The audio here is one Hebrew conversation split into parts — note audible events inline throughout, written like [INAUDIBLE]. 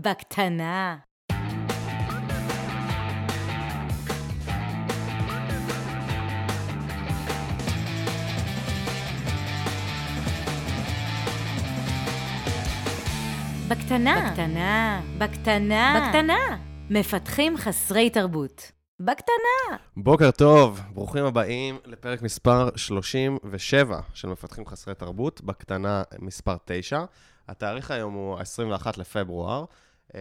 בקטנה. בקטנה. בקטנה. בקטנה. בקטנה. מפתחים חסרי תרבות. בקטנה. בוקר טוב, ברוכים הבאים לפרק מספר 37 של מפתחים חסרי תרבות, בקטנה מספר 9. התאריך היום הוא 21 לפברואר. אה,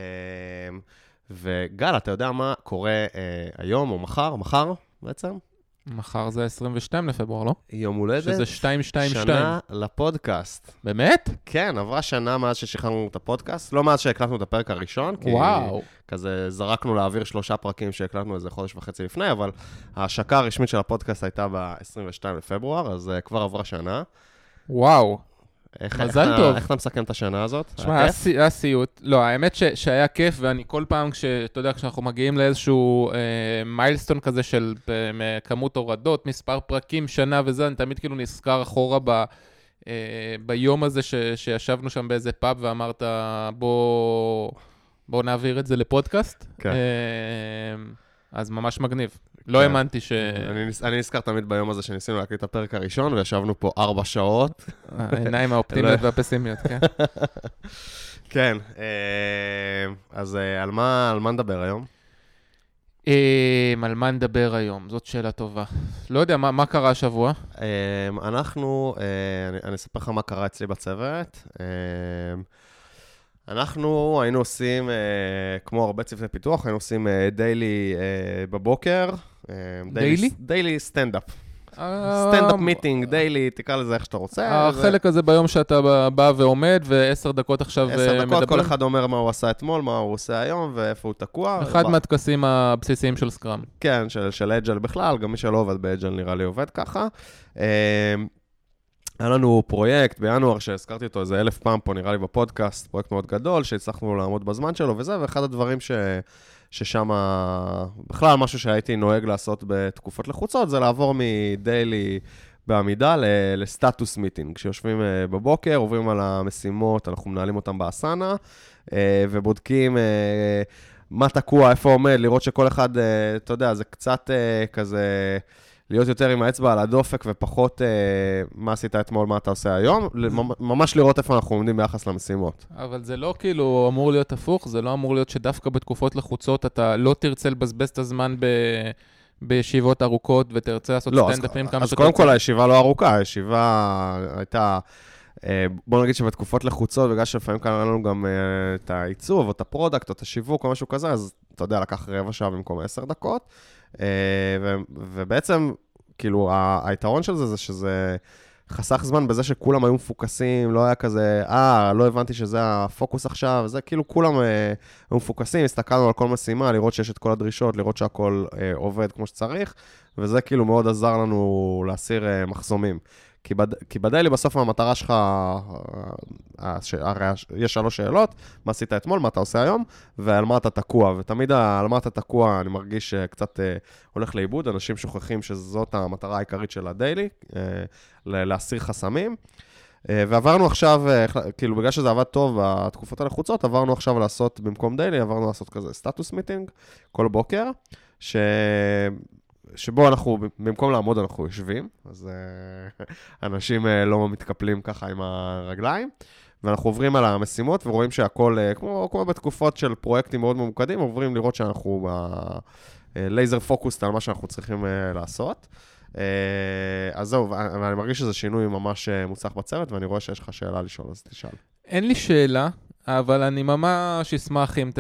וגל, אתה יודע מה קורה אה, היום או מחר? מחר בעצם? מחר זה 22 לפברואר, לא? יום הולדת. שזה 222. שנה לפודקאסט. באמת? כן, עברה שנה מאז ששחררנו את הפודקאסט, לא מאז שהקלטנו את הפרק הראשון, כי וואו. כזה זרקנו לאוויר שלושה פרקים שהקלטנו איזה חודש וחצי לפני, אבל ההשקה הרשמית של הפודקאסט הייתה ב-22 לפברואר, אז uh, כבר עברה שנה. וואו. איך, מזל איך, טוב. איך אתה מסכם את השנה הזאת? תשמע, היה סיוט. לא, האמת ש- שהיה כיף, ואני כל פעם, כש- אתה יודע, כשאנחנו מגיעים לאיזשהו אה, מיילסטון כזה של אה, כמות הורדות, מספר פרקים, שנה וזה, אני תמיד כאילו נזכר אחורה ב... אה, ביום הזה ש- שישבנו שם באיזה פאב ואמרת, בוא, בוא נעביר את זה לפודקאסט. כן. אה, אז ממש מגניב. לא כן. האמנתי ש... אני, נז- אני נזכר תמיד ביום הזה שניסינו להקליט את הפרק הראשון, וישבנו פה ארבע שעות. העיניים [LAUGHS] האופטימיות והפסימיות, כן. [LAUGHS] כן, אה, אז אה, על מה, נדבר היום? אמ, על מה נדבר היום? זאת שאלה טובה. לא יודע, מה, מה קרה השבוע? אנחנו, אה, אני, אני אספר לך מה קרה אצלי בצוות. אמ, אנחנו היינו עושים, אה, כמו הרבה צוותי פיתוח, היינו עושים דיילי בבוקר. דיילי? דיילי סטנדאפ. stand-up meeting, daily, תקרא לזה איך שאתה רוצה. אה, החלק הזה ביום שאתה בא- ועומד, ועשר דקות עכשיו עשר אה, דקות, כל מדברים. אחד אומר מה הוא עשה אתמול, מה הוא עושה היום ואיפה הוא תקוע. אחד מהטקסים הבסיסיים של Scrum. כן, של, של Agile בכלל, גם מי שלא עובד ב Agile נראה לי עובד ככה. היה לנו פרויקט בינואר שהזכרתי אותו איזה אלף פעם פה, נראה לי בפודקאסט, פרויקט מאוד גדול, שהצלחנו לעמוד בזמן שלו וזה, ואחד הדברים ש... ששם, בכלל משהו שהייתי נוהג לעשות בתקופות לחוצות, זה לעבור מדיילי בעמידה ל- לסטטוס מיטינג. כשיושבים אה, בבוקר, עוברים על המשימות, אנחנו מנהלים אותם באסנה, אה, ובודקים אה, מה תקוע, איפה עומד, לראות שכל אחד, אתה יודע, זה קצת כזה... להיות יותר עם האצבע על הדופק ופחות אה, מה עשית אתמול, מה אתה עושה היום, ממש לראות איפה אנחנו עומדים ביחס למשימות. אבל זה לא כאילו אמור להיות הפוך, זה לא אמור להיות שדווקא בתקופות לחוצות אתה לא תרצה לבזבז את הזמן ב... בישיבות ארוכות ותרצה לעשות לא, אז, stand-upים כמה אז שיותר קודם כל. הישיבה לא ארוכה, הישיבה הייתה, אה, בוא נגיד שבתקופות לחוצות, בגלל שלפעמים כאן היה לנו גם אה, את העיצוב, או את ה product, או את השיווק, או משהו כזה, אז אתה יודע, לקח רבע שעה במקום עשר דקות. אה, ובעצם, כאילו, היתרון של זה זה שזה חסך זמן בזה שכולם היו מפוקסים, לא היה כזה, אה, לא הבנתי שזה הפוקוס עכשיו, זה כאילו כולם אה, היו מפוקסים, הסתכלנו על כל משימה, לראות שיש את כל הדרישות, לראות שהכל אה, עובד כמו שצריך, וזה כאילו מאוד עזר לנו להסיר אה, מחסומים. כי, בד... כי בדיילי בסוף המטרה שלך, אה, הש... הרי. יש שלוש שאלות, מה עשית אתמול, מה אתה עושה היום, ועל מה אתה תקוע. ותמיד על מה אתה תקוע, אני מרגיש אה, הולך לאיבוד, אנשים שוכחים שזאת המטרה העיקרית של הדיילי, אה, להסיר חסמים. אה, ועברנו עכשיו, אה, כאילו בגלל שזה עבד טוב בתקופות הלחוצות, עברנו עכשיו לעשות, במקום daily, עברנו לעשות כזה status meeting כל בוקר, ש... שבו אנחנו, במקום לעמוד אנחנו יושבים, אז אה, [LAUGHS] אנשים אה, לא מתקפלים ככה עם הרגליים, ואנחנו עוברים על המשימות ורואים שהכל, אה, כמו, כמו בתקופות של פרויקטים מאוד ממוקדים, עוברים לראות שאנחנו laser focused על מה שאנחנו צריכים לעשות. אז זהו, ואני מרגיש שזה שינוי ממש מוצלח בצוות, ואני רואה שיש לך שאלה לשאול, אז תשאל. אין לי שאלה, אבל אני ממש אשמח אם, ת...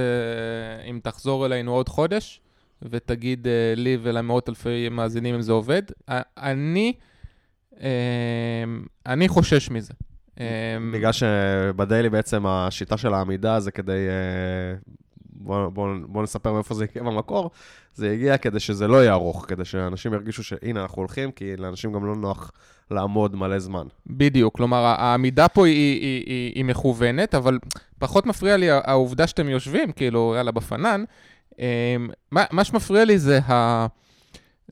אם תחזור אלינו עוד חודש, ותגיד אה, לי ולמאות אלפי מאזינים אם זה עובד. אני, אה, אני חושש מזה. אה, בגלל שבדיילי בעצם השיטה של העמידה זה כדי... אה, בוא, בוא, בוא נספר מאיפה זה הגיע במקור. זה הגיע כדי שזה לא יהיה ארוך, כדי שאנשים ירגישו שהנה אנחנו הולכים, כי לאנשים גם לא נוח לעמוד מלא זמן. בדיוק, כלומר, העמידה פה היא, היא, היא, היא מכוונת, אבל פחות מפריע לי העובדה שאתם יושבים, כאילו, יאללה, בפנן. אה, מה, מה שמפריע לי זה ה...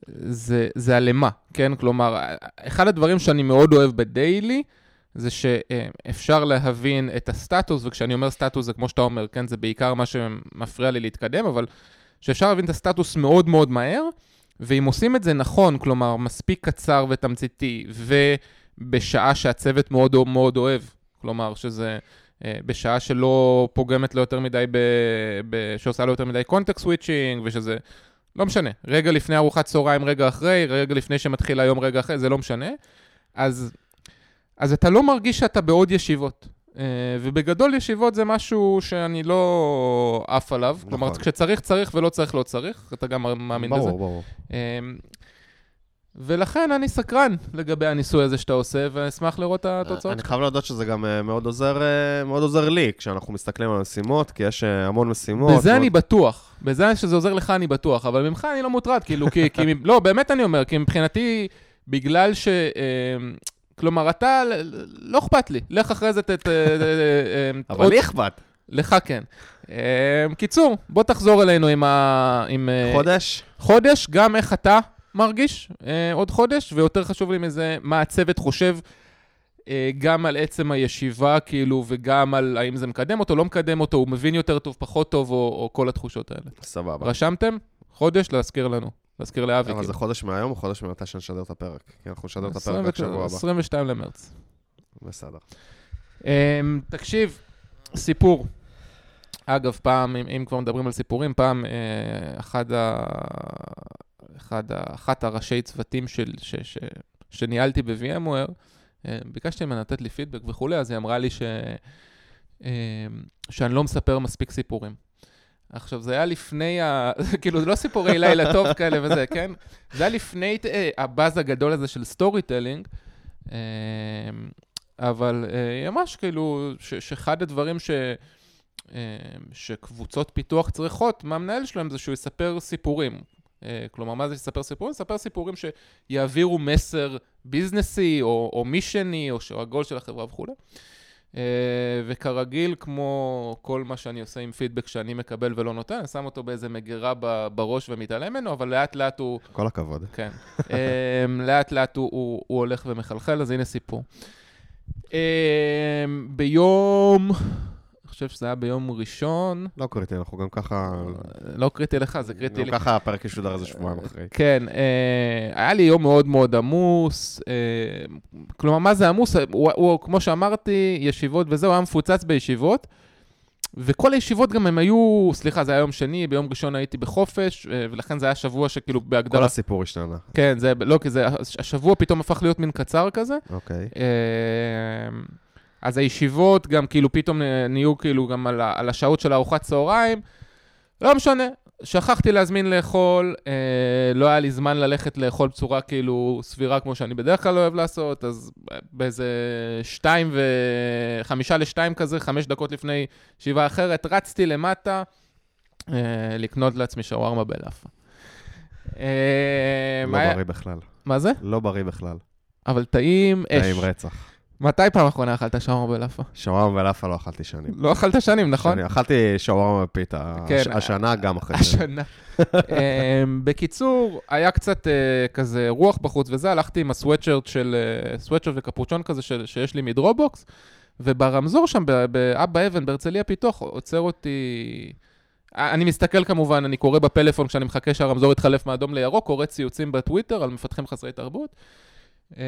זה, זה הלמה, כן? כלומר, אחד הדברים שאני מאוד אוהב בדיילי, זה שאפשר להבין את הסטטוס, וכשאני אומר סטטוס זה כמו שאתה אומר, כן, זה בעיקר מה שמפריע לי להתקדם, אבל שאפשר להבין את הסטטוס מאוד מאוד מהר, ואם עושים את זה נכון, כלומר, מספיק קצר ותמציתי, ובשעה שהצוות מאוד מאוד אוהב, כלומר, שזה בשעה שלא פוגמת לו יותר מדי, ב, ב, שעושה לו יותר מדי context switching, ושזה, לא משנה, רגע לפני ארוחת צהריים, רגע אחרי, רגע לפני שמתחיל היום, רגע אחרי, זה לא משנה. אז, אז אתה לא מרגיש שאתה בעוד ישיבות. אה, ובגדול ישיבות זה משהו שאני לא עף עליו. נכון. כלומר, כשצריך, צריך ולא צריך, לא צריך. אתה גם מאמין ברור, בזה. ברור, ברור. ולכן אני סקרן לגבי הניסוי הזה שאתה עושה, ואשמח לראות את התוצאות. אני חייב להודות שזה גם אה, מאוד עוזר, אה, מאוד עוזר לי, כשאנחנו מסתכלים על משימות, כי יש אה, המון משימות. בזה מאוד... אני בטוח. בזה שזה עוזר לך אני בטוח, אבל ממך אני לא מוטרד, כאילו, כי, כי... [LAUGHS] לא, באמת אני אומר, כי מבחינתי, בגלל ש... כלומר, אתה, לא אכפת לי. לך אחרי זה, ת... [LAUGHS] אבל לי אכפת. לך כן. קיצור, בוא תחזור אלינו עם ה... עם... חודש? חודש, גם איך אתה מרגיש אה, עוד חודש, ויותר חשוב לי מזה, מה הצוות חושב אה, גם על עצם הישיבה, כאילו, וגם על האם זה מקדם אותו, לא מקדם אותו, הוא מבין יותר טוב, פחות טוב, או, או כל התחושות האלה. סבבה. רשמתם? חודש להזכיר לנו. להזכיר לאבי. אבל כאילו. זה חודש מהיום או חודש ממתי שנשדר את הפרק? כי אנחנו נשדר את הפרק רק שבוע הבא. 22 למרץ. בסדר. אה, תקשיב, סיפור. אגב, פעם, אם, אם כבר מדברים על סיפורים, פעם אה, אחד ה... אחד, אחת הראשי צוותים של, ש, ש, שניהלתי ב-VMware, אה, ביקשתי ממנה לתת לי פידבק וכולי, אז היא אמרה לי ש, אה, שאני לא מספר מספיק סיפורים. עכשיו, זה היה לפני ה... [LAUGHS] כאילו, זה לא סיפורי לילה טוב כאלה וזה, כן? זה היה לפני אה, הבאז הגדול הזה של storytelling, אבל היא ממש כאילו, שאחד הדברים ש... שקבוצות פיתוח צריכות מהמנהל שלהם זה שהוא יספר סיפורים. אה, כלומר, מה זה לספר סיפורים? לספר סיפורים שיעבירו מסר ביזנסי או, או מישני או הגול של החברה וכולי. Uh, וכרגיל, כמו כל מה שאני עושה עם פידבק שאני מקבל ולא נותן, אני שם אותו באיזה מגירה בראש ומתעלם ממנו, אבל לאט לאט הוא... כל הכבוד. כן. uh, לאט לאט הוא, הוא, הוא הולך ומחלחל, אז הנה סיפור. ביום... חושב שזה היה ביום ראשון. לא קריטי, אנחנו גם ככה... לא קריטי לך, זה קריטי לי. גם ככה הפרק ישודר איזה שבועיים אחרי. כן, אה, היה לי יום מאוד מאוד עמוס. אה, כלומר, מה זה עמוס? הוא, כמו שאמרתי, ישיבות וזהו, היה מפוצץ בישיבות. וכל הישיבות גם הם היו, סליחה, זה היה יום שני, ביום ראשון הייתי בחופש, אה, ולכן זה היה שבוע שכאילו בהגדרה... כל הסיפור השתנה. כן, זה, לא, כי זה, השבוע פתאום הפך להיות מין קצר כזה. אוקיי. אז הישיבות גם כאילו פתאום נהיו כאילו גם על, על השעות של ארוחת צהריים. לא משנה, שכחתי להזמין לאכול, אה, לא היה לי זמן ללכת לאכול בצורה כאילו סבירה כמו שאני בדרך כלל אוהב לעשות, אז באיזה שתיים וחמישה לשתיים כזה, חמש דקות לפני ישיבה אחרת, רצתי למטה אה, לקנות לעצמי שווארמה בלאפה. אה, לא בריא בכלל. מה זה? לא בריא בכלל. אבל טעים אש. טעים רצח. מתי פעם אחרונה אכלת שווארמה בלאפה? שווארמה בלאפה לא אכלתי שנים. לא אכלת שנים, נכון? שנים. אכלתי שווארמה בפיתה. כן. השנה גם אחרי. השנה. אמ, בקיצור, היה קצת uh, כזה רוח בחוץ וזה, הלכתי עם הסוואטשרט של, uh, סוואטשרט וקפוצ'ון כזה של, שיש לי מדרובוקס, וברמזור שם, באבא אבן, בהרצליה פיתוח, עוצר אותי... אני מסתכל כמובן, אני קורא בפלאפון כשאני מחכה שהרמזור יתחלף מאדום לירוק, קורא ציוצים בטוויטר על מפתחים חסרי תרבות. אה,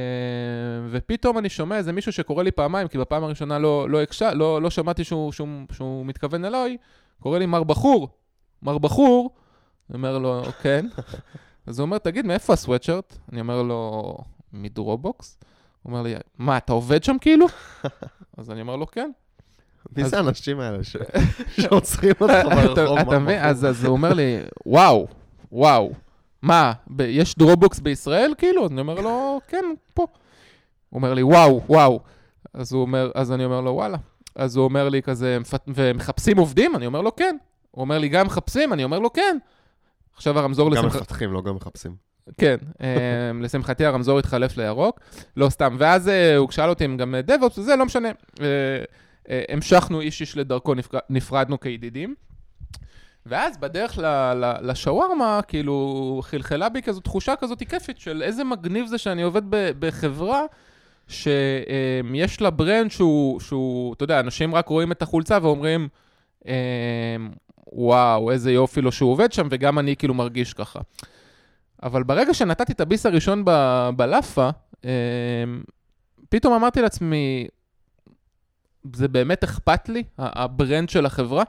ופתאום אני שומע איזה מישהו שקורא לי פעמיים, כי בפעם הראשונה לא, לא, הקש... לא, לא שמעתי שהוא, שהוא, שהוא מתכוון אליי, קורא לי מר בחור, מר בחור, אני אומר לו, כן. [LAUGHS] אז הוא אומר, תגיד, מאיפה הסוואטשרט? אני אומר לו, מדרובוקס. הוא אומר לי, מה, אתה עובד שם כאילו? [LAUGHS] אז אני אומר לו, כן. מי זה האנשים האלה [LAUGHS] שעוצרים אותך ברחוב? אתה מבין? אז הוא אומר לי, וואו, וואו. מה, ב- יש Dropbox בישראל? כאילו, אני אומר לו, כן, פה. הוא אומר לי, וואו, וואו. אז, אומר, אז אני אומר לו, וואלה. אז הוא אומר לי כזה, ומחפשים עובדים? אני אומר לו, כן. הוא אומר לי, גם מחפשים? אני אומר לו, כן. עכשיו הרמזור... גם לשמח... מפתחים, לא גם מחפשים. כן, אמ, לשמחתי הרמזור התחלף לירוק, לא סתם. ואז אה, הוא שאל אותי אם גם דב-אופס וזה, לא משנה. אה, אה, המשכנו איש איש לדרכו, נפרדנו כידידים. ואז בדרך לשווארמה, כאילו, חלחלה בי כזו תחושה כזאת כיפית של איזה מגניב זה שאני עובד בחברה שיש לה ברנד שהוא, שהוא, אתה יודע, אנשים רק רואים את החולצה ואומרים, אמ, וואו, איזה יופי לו שהוא עובד שם, וגם אני כאילו מרגיש ככה. אבל ברגע שנתתי את הביס הראשון ב- בלאפה, אמ, פתאום אמרתי לעצמי, זה באמת אכפת לי, ה brand של החברה?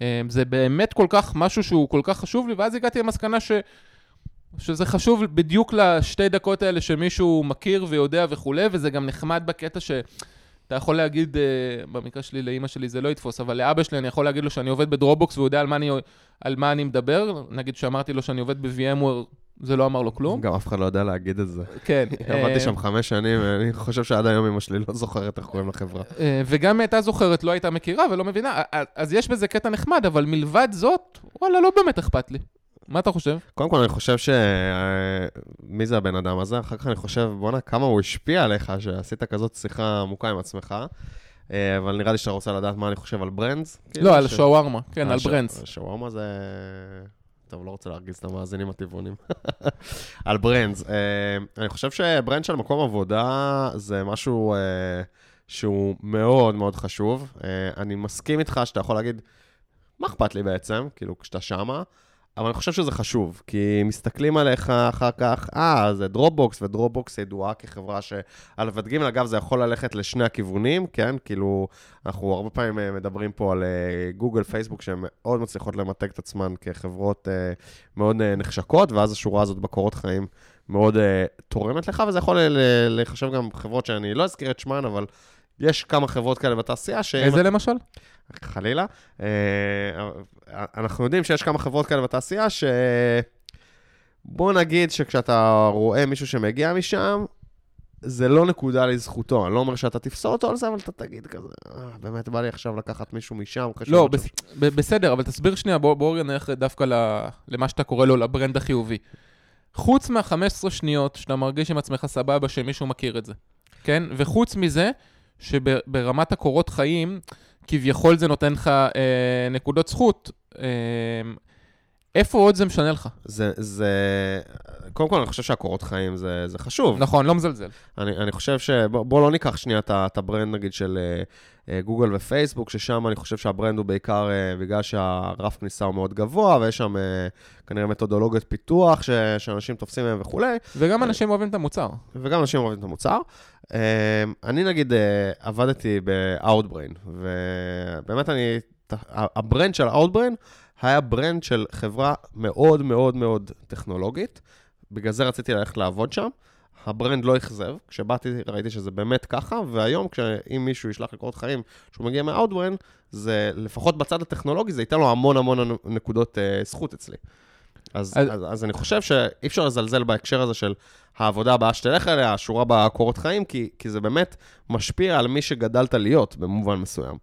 אמ, זה באמת כל כך משהו שהוא כל כך חשוב לי, ואז הגעתי למסקנה ש... שזה חשוב בדיוק לשתי דקות האלה שמישהו מכיר ויודע וכולי, וזה גם נחמד בקטע ש... אתה יכול להגיד, אה, במקרה שלי לאימא שלי זה לא יתפוס, אבל לאבא שלי אני יכול להגיד לו שאני עובד ב Dropbox והוא יודע על מה אני, על מה אני מדבר. נגיד שאמרתי לו שאני עובד ב-VMware, זה לא אמר לו כלום. גם אף אחד לא יודע להגיד את זה. כן. [LAUGHS] עבדתי אה, שם חמש שנים, ואני חושב שעד היום אמא שלי לא זוכרת איך קוראים לחברה. אה, וגם הייתה זוכרת, לא הייתה מכירה ולא מבינה. אז יש בזה קטע נחמד, אבל מלבד זאת, וואלה, לא באמת אכפת לי. מה אתה חושב? קודם כל, אני חושב ש... אה, מי זה הבן אדם הזה? אחר כך אני חושב, בואנה, כמה הוא השפיע עליך, שעשית כזאת שיחה עמוקה עם עצמך. אבל נראה לי שאתה רוצה לדעת מה אני חושב על brands. כאילו, לא, על ש- שווארמה, כן, על brands. שווארמה זה... טוב, לא רוצה להרגיז את המאזינים הטבעונים. [LAUGHS] על brands. אה, אני חושב ש brand של מקום עבודה זה משהו אה, שהוא מאוד מאוד חשוב. אה, אני מסכים איתך שאתה יכול להגיד, מה אכפת לי בעצם, כאילו, כשאתה שמה, אבל אני חושב שזה חשוב, כי מסתכלים עליך אחר כך, אה, זה Dropbox, ו Dropbox ידועה כחברה ש... א' עד ג', אגב, זה יכול ללכת לשני הכיוונים, כן? כאילו, אנחנו הרבה פעמים אה, מדברים פה על אה, גוגל, פייסבוק, שהן מאוד מצליחות למתג את עצמן כחברות אה, מאוד אה, נחשקות, ואז השורה הזאת בקורות חיים מאוד אה, תורמת לך, וזה יכול להיחשב גם חברות שאני לא אזכיר את שמן, אבל יש כמה חברות כאלה בתעשייה שהן... איזה למשל? חלילה. אה, אנחנו יודעים שיש כמה חברות כאלה בתעשייה ש... בוא נגיד שכשאתה רואה מישהו שמגיע משם, זה לא נקודה לזכותו. אני לא אומר שאתה תפסול אותו על זה, אבל אתה תגיד כזה, "אה, באמת בא לי עכשיו לקחת מישהו משם. לא, שהוא- בס- ב- בסדר, אבל תסביר שנייה, בוא בוא רגע נלך דווקא ל- למה שאתה קורא לו, לברנד החיובי. חוץ מה-15 שניות שאתה מרגיש עם עצמך סבבה שמישהו מכיר את זה, כן? וחוץ מזה, שברמת הקורות חיים, כביכול זה נותן לך אה, נקודות זכות. אה, איפה עוד זה משנה לך? זה, זה... קודם כל, אני חושב שהקורות חיים זה, זה חשוב. נכון, לא מזלזל. אני, אני חושב ש... בוא, בוא לא ניקח שנייה את ה brand, נגיד, של אה, אה, Google ו Facebook, ששם אני חושב שה brand הוא בעיקר אה, בגלל שהרף כניסה הוא מאוד גבוה, ויש שם אה, כנראה מתודולוגיות פיתוח ש, שאנשים תופסים מהם וכולי, וגם אנשים אוהבים את המוצר. וגם אנשים אוהבים את המוצר. אני נגיד עבדתי ב-Outbrain, ובאמת אני... ה brand של Outbrain היה brand של חברה מאוד מאוד מאוד טכנולוגית, בגלל זה רציתי ללכת לעבוד שם. ה brand לא אכזב, כשבאתי ראיתי שזה באמת ככה, והיום כשאם מישהו ישלח לי קורות חיים שהוא מגיע מה-Outbrain, זה לפחות בצד הטכנולוגי, זה ייתן לו המון המון נקודות אה, זכות אצלי. אז, אז- אז, אז אני חושב שאי אפשר לזלזל בהקשר הזה של העבודה הבאה שתלך אליה, השורה בקורות חיים, כי, כי זה באמת משפיע על מי שגדלת להיות במובן מסוים.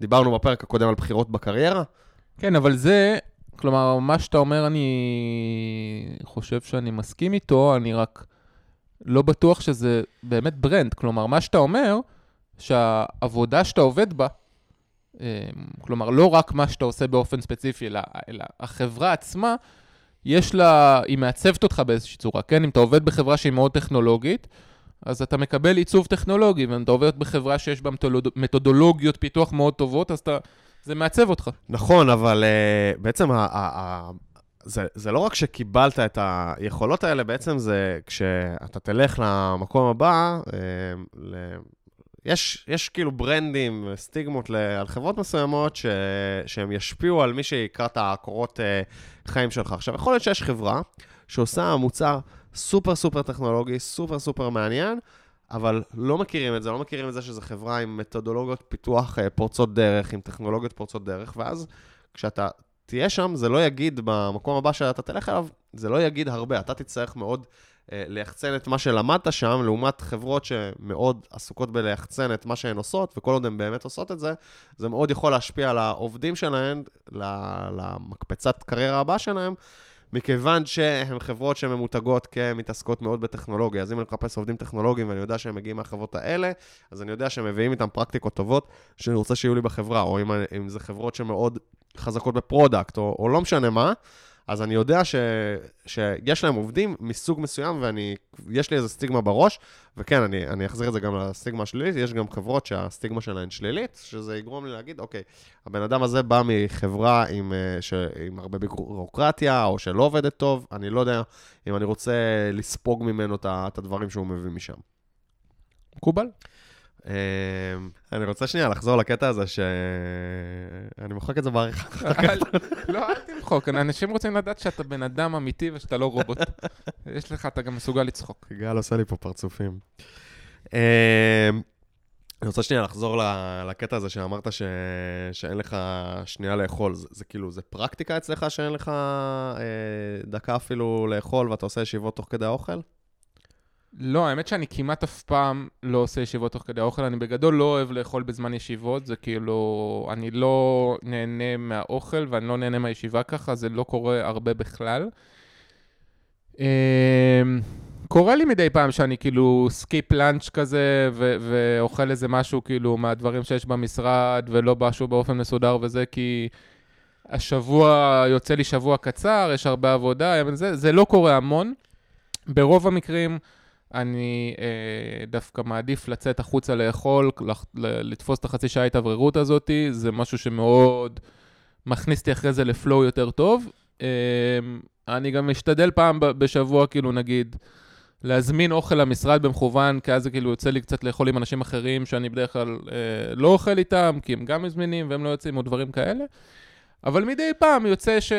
דיברנו בפרק הקודם על בחירות בקריירה, כן, אבל זה, כלומר, מה שאתה אומר, אני חושב שאני מסכים איתו, אני רק לא בטוח שזה באמת ברנד. כלומר, מה שאתה אומר, שהעבודה שאתה עובד בה, אה, כלומר, לא רק מה שאתה עושה באופן ספציפי, אלא, אלא החברה עצמה, יש לה, היא מעצבת אותך באיזושהי צורה, כן? אם אתה עובד בחברה שהיא מאוד טכנולוגית, אז אתה מקבל עיצוב טכנולוגי, ואם אתה עובד בחברה שיש בה מתודולוג- מתודולוגיות פיתוח מאוד טובות, אז אתה, זה מעצב אותך. נכון, אבל uh, בעצם ה- ה- ה- זה, זה לא רק שקיבלת את היכולות האלה, בעצם זה כשאתה תלך למקום הבא, uh, ל... יש, יש כאילו ברנדים, סטיגמות ל- על חברות מסוימות ש, שהם ישפיעו על מי שיקרא את הקורות uh, חיים שלך. עכשיו, יכול להיות שיש חברה שעושה מוצר סופר סופר טכנולוגי, סופר סופר מעניין, אבל לא מכירים את זה, לא מכירים את זה שזו חברה עם מתודולוגיות פיתוח אה, פורצות דרך, עם טכנולוגיות פורצות דרך, ואז כשאתה תהיה שם, זה לא יגיד במקום הבא שאתה תלך אליו, זה לא יגיד הרבה. אתה תצטרך מאוד אה, ליחצן את מה שלמדת שם, לעומת חברות שמאוד עסוקות בליחצן את מה שהן עושות, וכל עוד הן באמת עושות את זה, זה מאוד יכול להשפיע על העובדים שלהן, למקפצת קריירה הבאה שלהם. מכיוון שהן חברות שממותגות כמתעסקות מאוד בטכנולוגיה. אז אם אני מחפש עובדים טכנולוגיים ואני יודע שהם מגיעים מהחברות האלה, אז אני יודע שהם מביאים איתם פרקטיקות טובות שאני רוצה שיהיו לי בחברה, או אם, אם זה חברות שמאוד חזקות ב product, או, או לא משנה מה, אז אני יודע ש, שיש להם עובדים מסוג מסוים, ויש לי איזה סטיגמה בראש, וכן, אני, אני אחזיר את זה גם לסטיגמה השלילית, יש גם חברות שהסטיגמה שלהן שלילית, שזה יגרום לי להגיד, אוקיי, הבן אדם הזה בא מחברה עם, אה, ש, עם הרבה בירוקרטיה, או שלא עובדת טוב, אני לא יודע אם אני רוצה לספוג ממנו את הדברים שהוא מביא משם. מקובל. אמ, אני רוצה שנייה לחזור לקטע הזה שאני מוחק את זה בעריכה. [LAUGHS] לא, אל תמחוק, אנשים רוצים לדעת שאתה בן אדם אמיתי ושאתה לא רובוט. [LAUGHS] יש לך, אתה גם מסוגל לצחוק. גל עושה לי פה פרצופים. אמ, אני רוצה שנייה לחזור לקטע הזה שאמרת ש... שאין לך שנייה לאכול. זה, זה כאילו, זה פרקטיקה אצלך שאין לך אה, דקה אפילו לאכול ואתה עושה ישיבות תוך כדי האוכל? לא, האמת שאני כמעט אף פעם לא עושה ישיבות תוך כדי האוכל. אני בגדול לא אוהב לאכול בזמן ישיבות, זה כאילו, אני לא נהנה מהאוכל ואני לא נהנה מהישיבה ככה, זה לא קורה הרבה בכלל. אמ, קורה לי מדי פעם שאני כאילו skip lunch כזה, ו- ואוכל איזה משהו כאילו מהדברים שיש במשרד, ולא משהו באופן מסודר וזה, כי השבוע, יוצא לי שבוע קצר, יש הרבה עבודה, זה, זה לא קורה המון. ברוב המקרים, אני אה, דווקא מעדיף לצאת החוצה לאכול, לתפוס את החצי שעה ההתאווררות הזאת, זה משהו שמאוד מכניס אותי אחרי זה לפלואו יותר טוב. אה, אני גם משתדל פעם בשבוע, כאילו נגיד, להזמין אוכל למשרד במכוון, כי אז זה כאילו יוצא לי קצת לאכול עם אנשים אחרים שאני בדרך כלל אה, לא אוכל איתם, כי הם גם מזמינים והם לא יוצאים, או דברים כאלה. אבל מדי פעם יוצא ש...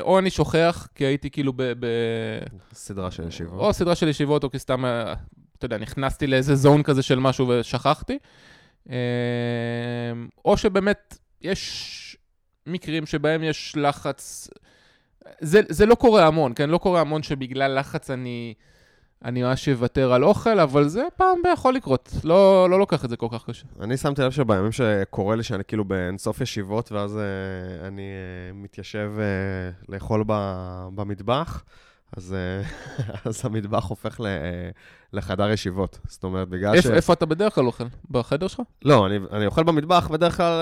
או אני שוכח, כי הייתי כאילו ב... ב... סדרה של ישיבות. או סדרה של ישיבות, או כי סתם, אה, אתה יודע, נכנסתי לאיזה זון כזה של משהו ושכחתי. אה, או שבאמת יש מקרים שבהם יש לחץ... זה, זה לא קורה המון, כן? לא קורה המון שבגלל לחץ אני... אני ממש אוותר על אוכל, אבל זה פעם יכול לקרות. לא, לא לוקח את זה כל כך קשה. אני שמתי לב שבימים שקורה לי שאני כאילו באינסוף ישיבות, ואז uh, אני uh, מתיישב uh, לאכול במטבח, אז, [LAUGHS] אז המטבח הופך ל, לחדר ישיבות. זאת אומרת, בגלל איפ, ש... איפה אתה בדרך כלל אוכל? בחדר שלך? לא, אני, אני אוכל במטבח בדרך כלל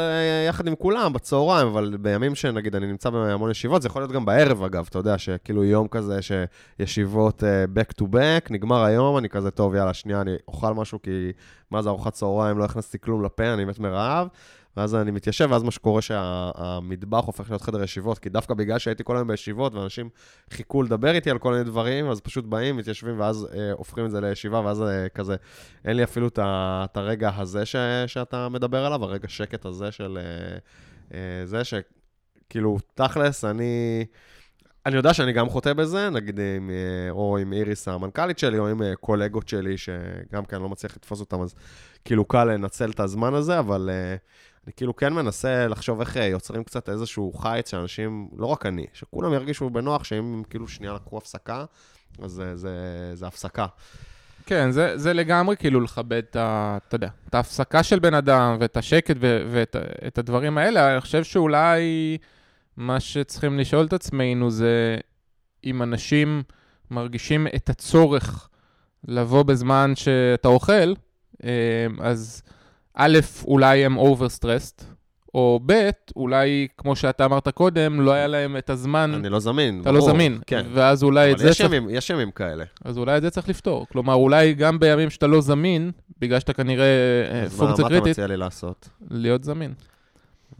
יחד עם כולם, בצהריים, אבל בימים שנגיד אני נמצא בהמון ישיבות, זה יכול להיות גם בערב אגב, אתה יודע, שכאילו יום כזה שישיבות back to back, נגמר היום, אני כזה, טוב, יאללה, שנייה, אני אוכל משהו, כי מה זה ארוחת צהריים, לא הכנסתי כלום לפה, אני מת מרעב. ואז אני מתיישב, ואז מה שקורה שהמטבח הופך להיות חדר ישיבות, כי דווקא בגלל שהייתי כל היום בישיבות, ואנשים חיכו לדבר איתי על כל מיני דברים, אז פשוט באים, מתיישבים, ואז אה, הופכים את זה לישיבה, ואז אה, כזה, אין לי אפילו את הרגע הזה ש, שאתה מדבר עליו, הרגע שקט הזה של אה, אה, זה, שכאילו, תכלס, אני... אני יודע שאני גם חוטא בזה, נגיד עם, אה, או עם איריס המנכ"לית שלי, או עם אה, קולגות שלי, שגם כן לא מצליח לתפוס אותם, אז כאילו קל לנצל את הזמן הזה, אבל uh, אני כאילו כן מנסה לחשוב איך אה, יוצרים קצת איזשהו חיץ שאנשים, לא רק אני, שכולם ירגישו בנוח שאם הם כאילו שנייה לקחו הפסקה, אז זה, זה, זה הפסקה. כן, זה, זה לגמרי כאילו לכבד את ה... אתה יודע, את ההפסקה של בן אדם ואת השקט ו- ואת את הדברים האלה. אני חושב שאולי מה שצריכים לשאול את עצמנו זה אם אנשים מרגישים את הצורך לבוא בזמן שאתה אוכל, אה, אז... א', אולי הם overstressed, או ב', אולי, כמו שאתה אמרת קודם, לא היה להם את הזמן... אני לא זמין, אתה לא ברור. לא זמין, כן. ואז אולי את זה יש צריך... ימים, יש ימים כאלה. אז אולי את זה צריך לפתור. כלומר, אולי גם בימים שאתה לא זמין, בגלל שאתה כנראה אה, פונקציה קריטית... מה אתה מציע לי לעשות? להיות זמין.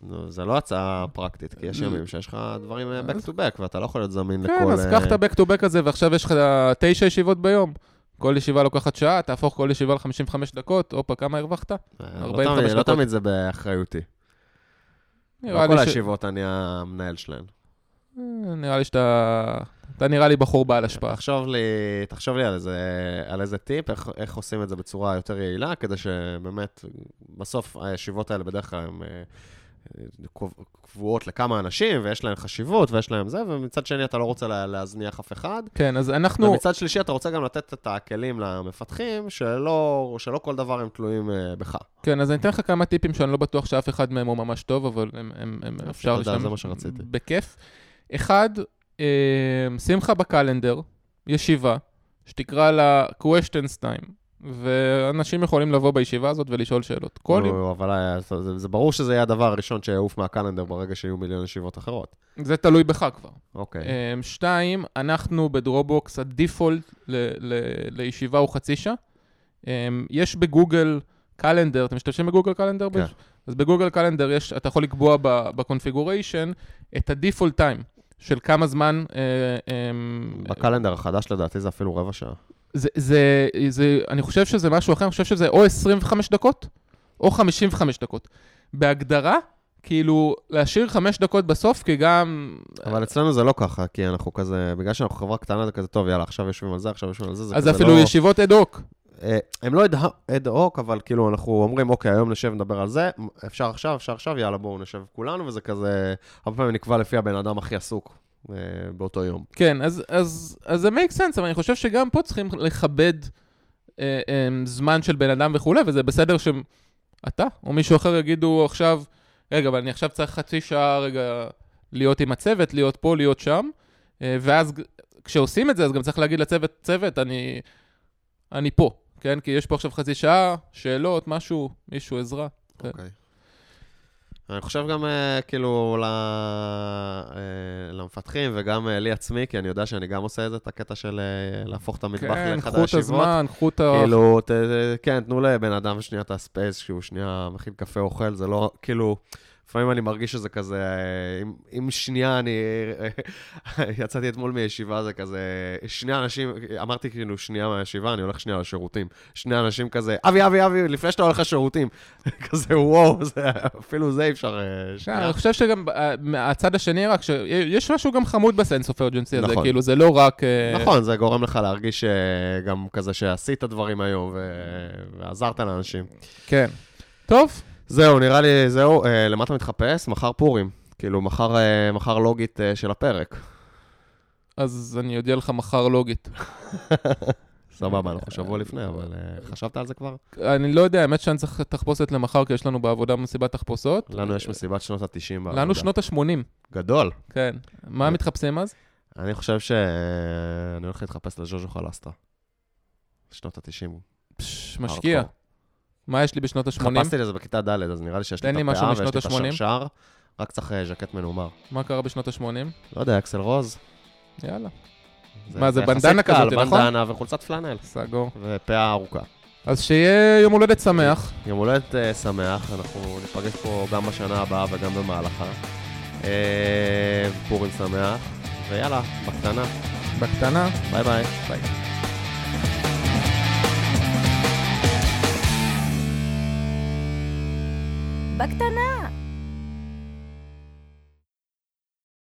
נו, זה לא הצעה פרקטית, כי יש ימים שיש לך דברים אה, back to back, ואתה לא יכול להיות זמין כן, לכל... כן, אז קח את ה-back to back הזה, ועכשיו יש לך תשע ישיבות ביום. כל ישיבה לוקחת שעה, תהפוך כל ישיבה ל-55 דקות, הופה, כמה הרווחת? 45 לא דקות. לא תמיד זה באחריותי. לא כל הישיבות אני המנהל שלהן. אה, נראה לי שאתה... אתה נראה לי בחור בעל השפעה. תחשוב לי, תחשוב לי על איזה, על איזה טיפ, איך, איך עושים את זה בצורה יותר יעילה, כדי שבאמת, בסוף הישיבות האלה בדרך כלל הן אה, קבועות לכמה אנשים, ויש להם חשיבות, ויש להם זה, ומצד שני אתה לא רוצה לה, להזניח אף אחד. כן, אז אנחנו... ומצד שלישי אתה רוצה גם לתת את הכלים למפתחים, שלא, שלא כל דבר הם תלויים uh, בך. כן, אז אני אתן לך כמה טיפים שאני לא בטוח שאף אחד מהם הוא ממש טוב, אבל הם, הם, הם אפשר לשם... זה מה שרציתי. בכיף. אחד, אה, שים לך בקלנדר ישיבה, שתקרא לה questions time. ואנשים יכולים לבוא בישיבה הזאת ולשאול שאלות. כל יום. אבל אה, זה, זה ברור שזה יהיה הדבר הראשון שיעוף מהקלנדר ברגע שיהיו מיליון ישיבות אחרות. זה תלוי בך כבר. אוקיי. אמ, שתיים, אנחנו ב Dropbox, ה default ל- ל- לישיבה הוא חצי שעה. אמ, יש ב Google Calendar, אתם משתמשים ב Google Calendar? כן. אז ב Google Calendar יש, אתה יכול לקבוע ב configuration את ה default time של כמה זמן... אה, אמ, ב Calendar החדש לדעתי זה אפילו רבע שעה. זה, זה, זה, אני חושב שזה משהו אחר, אני חושב שזה או 25 דקות או 55 דקות. בהגדרה, כאילו, להשאיר 5 דקות בסוף, כי גם... אבל אצלנו זה לא ככה, כי אנחנו כזה, בגלל שאנחנו חברה קטנה זה כזה, טוב, יאללה, עכשיו יושבים על זה, עכשיו יושבים על זה, זה אז אפילו לא... ישיבות אד הוק. אה, הם לא אד הוק, אבל כאילו אנחנו אומרים, אוקיי, היום נשב נדבר על זה, אפשר עכשיו, אפשר עכשיו, יאללה, בואו נשב כולנו, וזה כזה, הרבה פעמים נקבע לפי הבן אדם הכי עסוק באותו יום. כן, אז, אז, אז זה make sense, אבל אני חושב שגם פה צריכים לכבד אה, אה, זמן של בן אדם וכולי, וזה בסדר שאתה או מישהו אחר יגידו עכשיו, רגע, אבל אני עכשיו צריך חצי שעה רגע להיות עם הצוות, להיות פה, להיות שם, אה, ואז כשעושים את זה, אז גם צריך להגיד לצוות, צוות, אני, אני פה, כן? כי יש פה עכשיו חצי שעה, שאלות, משהו, מישהו, עזרה. כן. אני חושב גם אה, כאילו אה, למפתחים וגם אה, לי עצמי, כי אני יודע שאני גם עושה את זה, את הקטע של להפוך את המטבח כן, לאחד קחו את הישיבות. הזמן, קחו את ה... כאילו, ת, כן, תנו לבן אדם שנייה את הספייס, שהוא שנייה מכין קפה אוכל, זה לא, כאילו, לפעמים אני מרגיש שזה כזה, אם, אם שנייה אני, [LAUGHS] יצאתי אתמול מישיבה, זה כזה, שני אנשים, אמרתי כאילו שנייה מהישיבה, אני הולך שנייה לשירותים. שני אנשים כזה, אבי, אבי, אבי, לפני שאתה הולך לשירותים. [LAUGHS] כזה, וואו, זה, אפילו זה אי אפשר אה, כן, שנייה. אני חושב שגם אה, מהצד השני, רק שיש משהו גם חמוד בסנס אוף ארג'נסי הזה, נכון. כאילו זה לא רק... אה, נכון, זה גורם לך להרגיש גם כזה שעשית דברים היום ו- ועזרת לאנשים. כן. טוב, זהו, נראה לי, זהו, אה, למה אתה מתחפש? מחר פורים. כאילו, מחר, אה, מחר לוגית אה, של הפרק. אז אני אודיע לך מחר לוגית. [LAUGHS] סבבה, אנחנו שבוע לפני, אבל אה, חשבת על זה כבר? אני לא יודע, האמת שאני צריך תחפושת למחר, כי יש לנו בעבודה מסיבת תחפושות. לנו יש מסיבת שנות ה-90 בעבודה. לנו שנות ה-80, גדול. כן. מה. מתחפשים אז? אני חושב שאני הולך להתחפש לז'וז'ו חלסטרה. שנות ה-90. פש, משקיע. מה יש לי בשנות ה-80? חפשתי לזה בכיתה ד', אז נראה לי שיש לי את הפאה ויש לי את ה-80. השרשר. רק צריך אה, ז'קט מנומר. מה קרה בשנות ה-80? לא יודע, אקסל רוז. יאללה. מה, זה יחסית בנדנה כזאת, נכון? בנדנה וחולצת פלנל. סגור. ופאה ארוכה. אז שיהיה יום הולדת שמח. יום הולדת אה, שמח, אנחנו ניפגש פה גם בשנה הבאה וגם במהלכה. אה, פורים שמח, ויאללה, בקטנה. בקטנה. ביי ביי. ביי. בקטנה.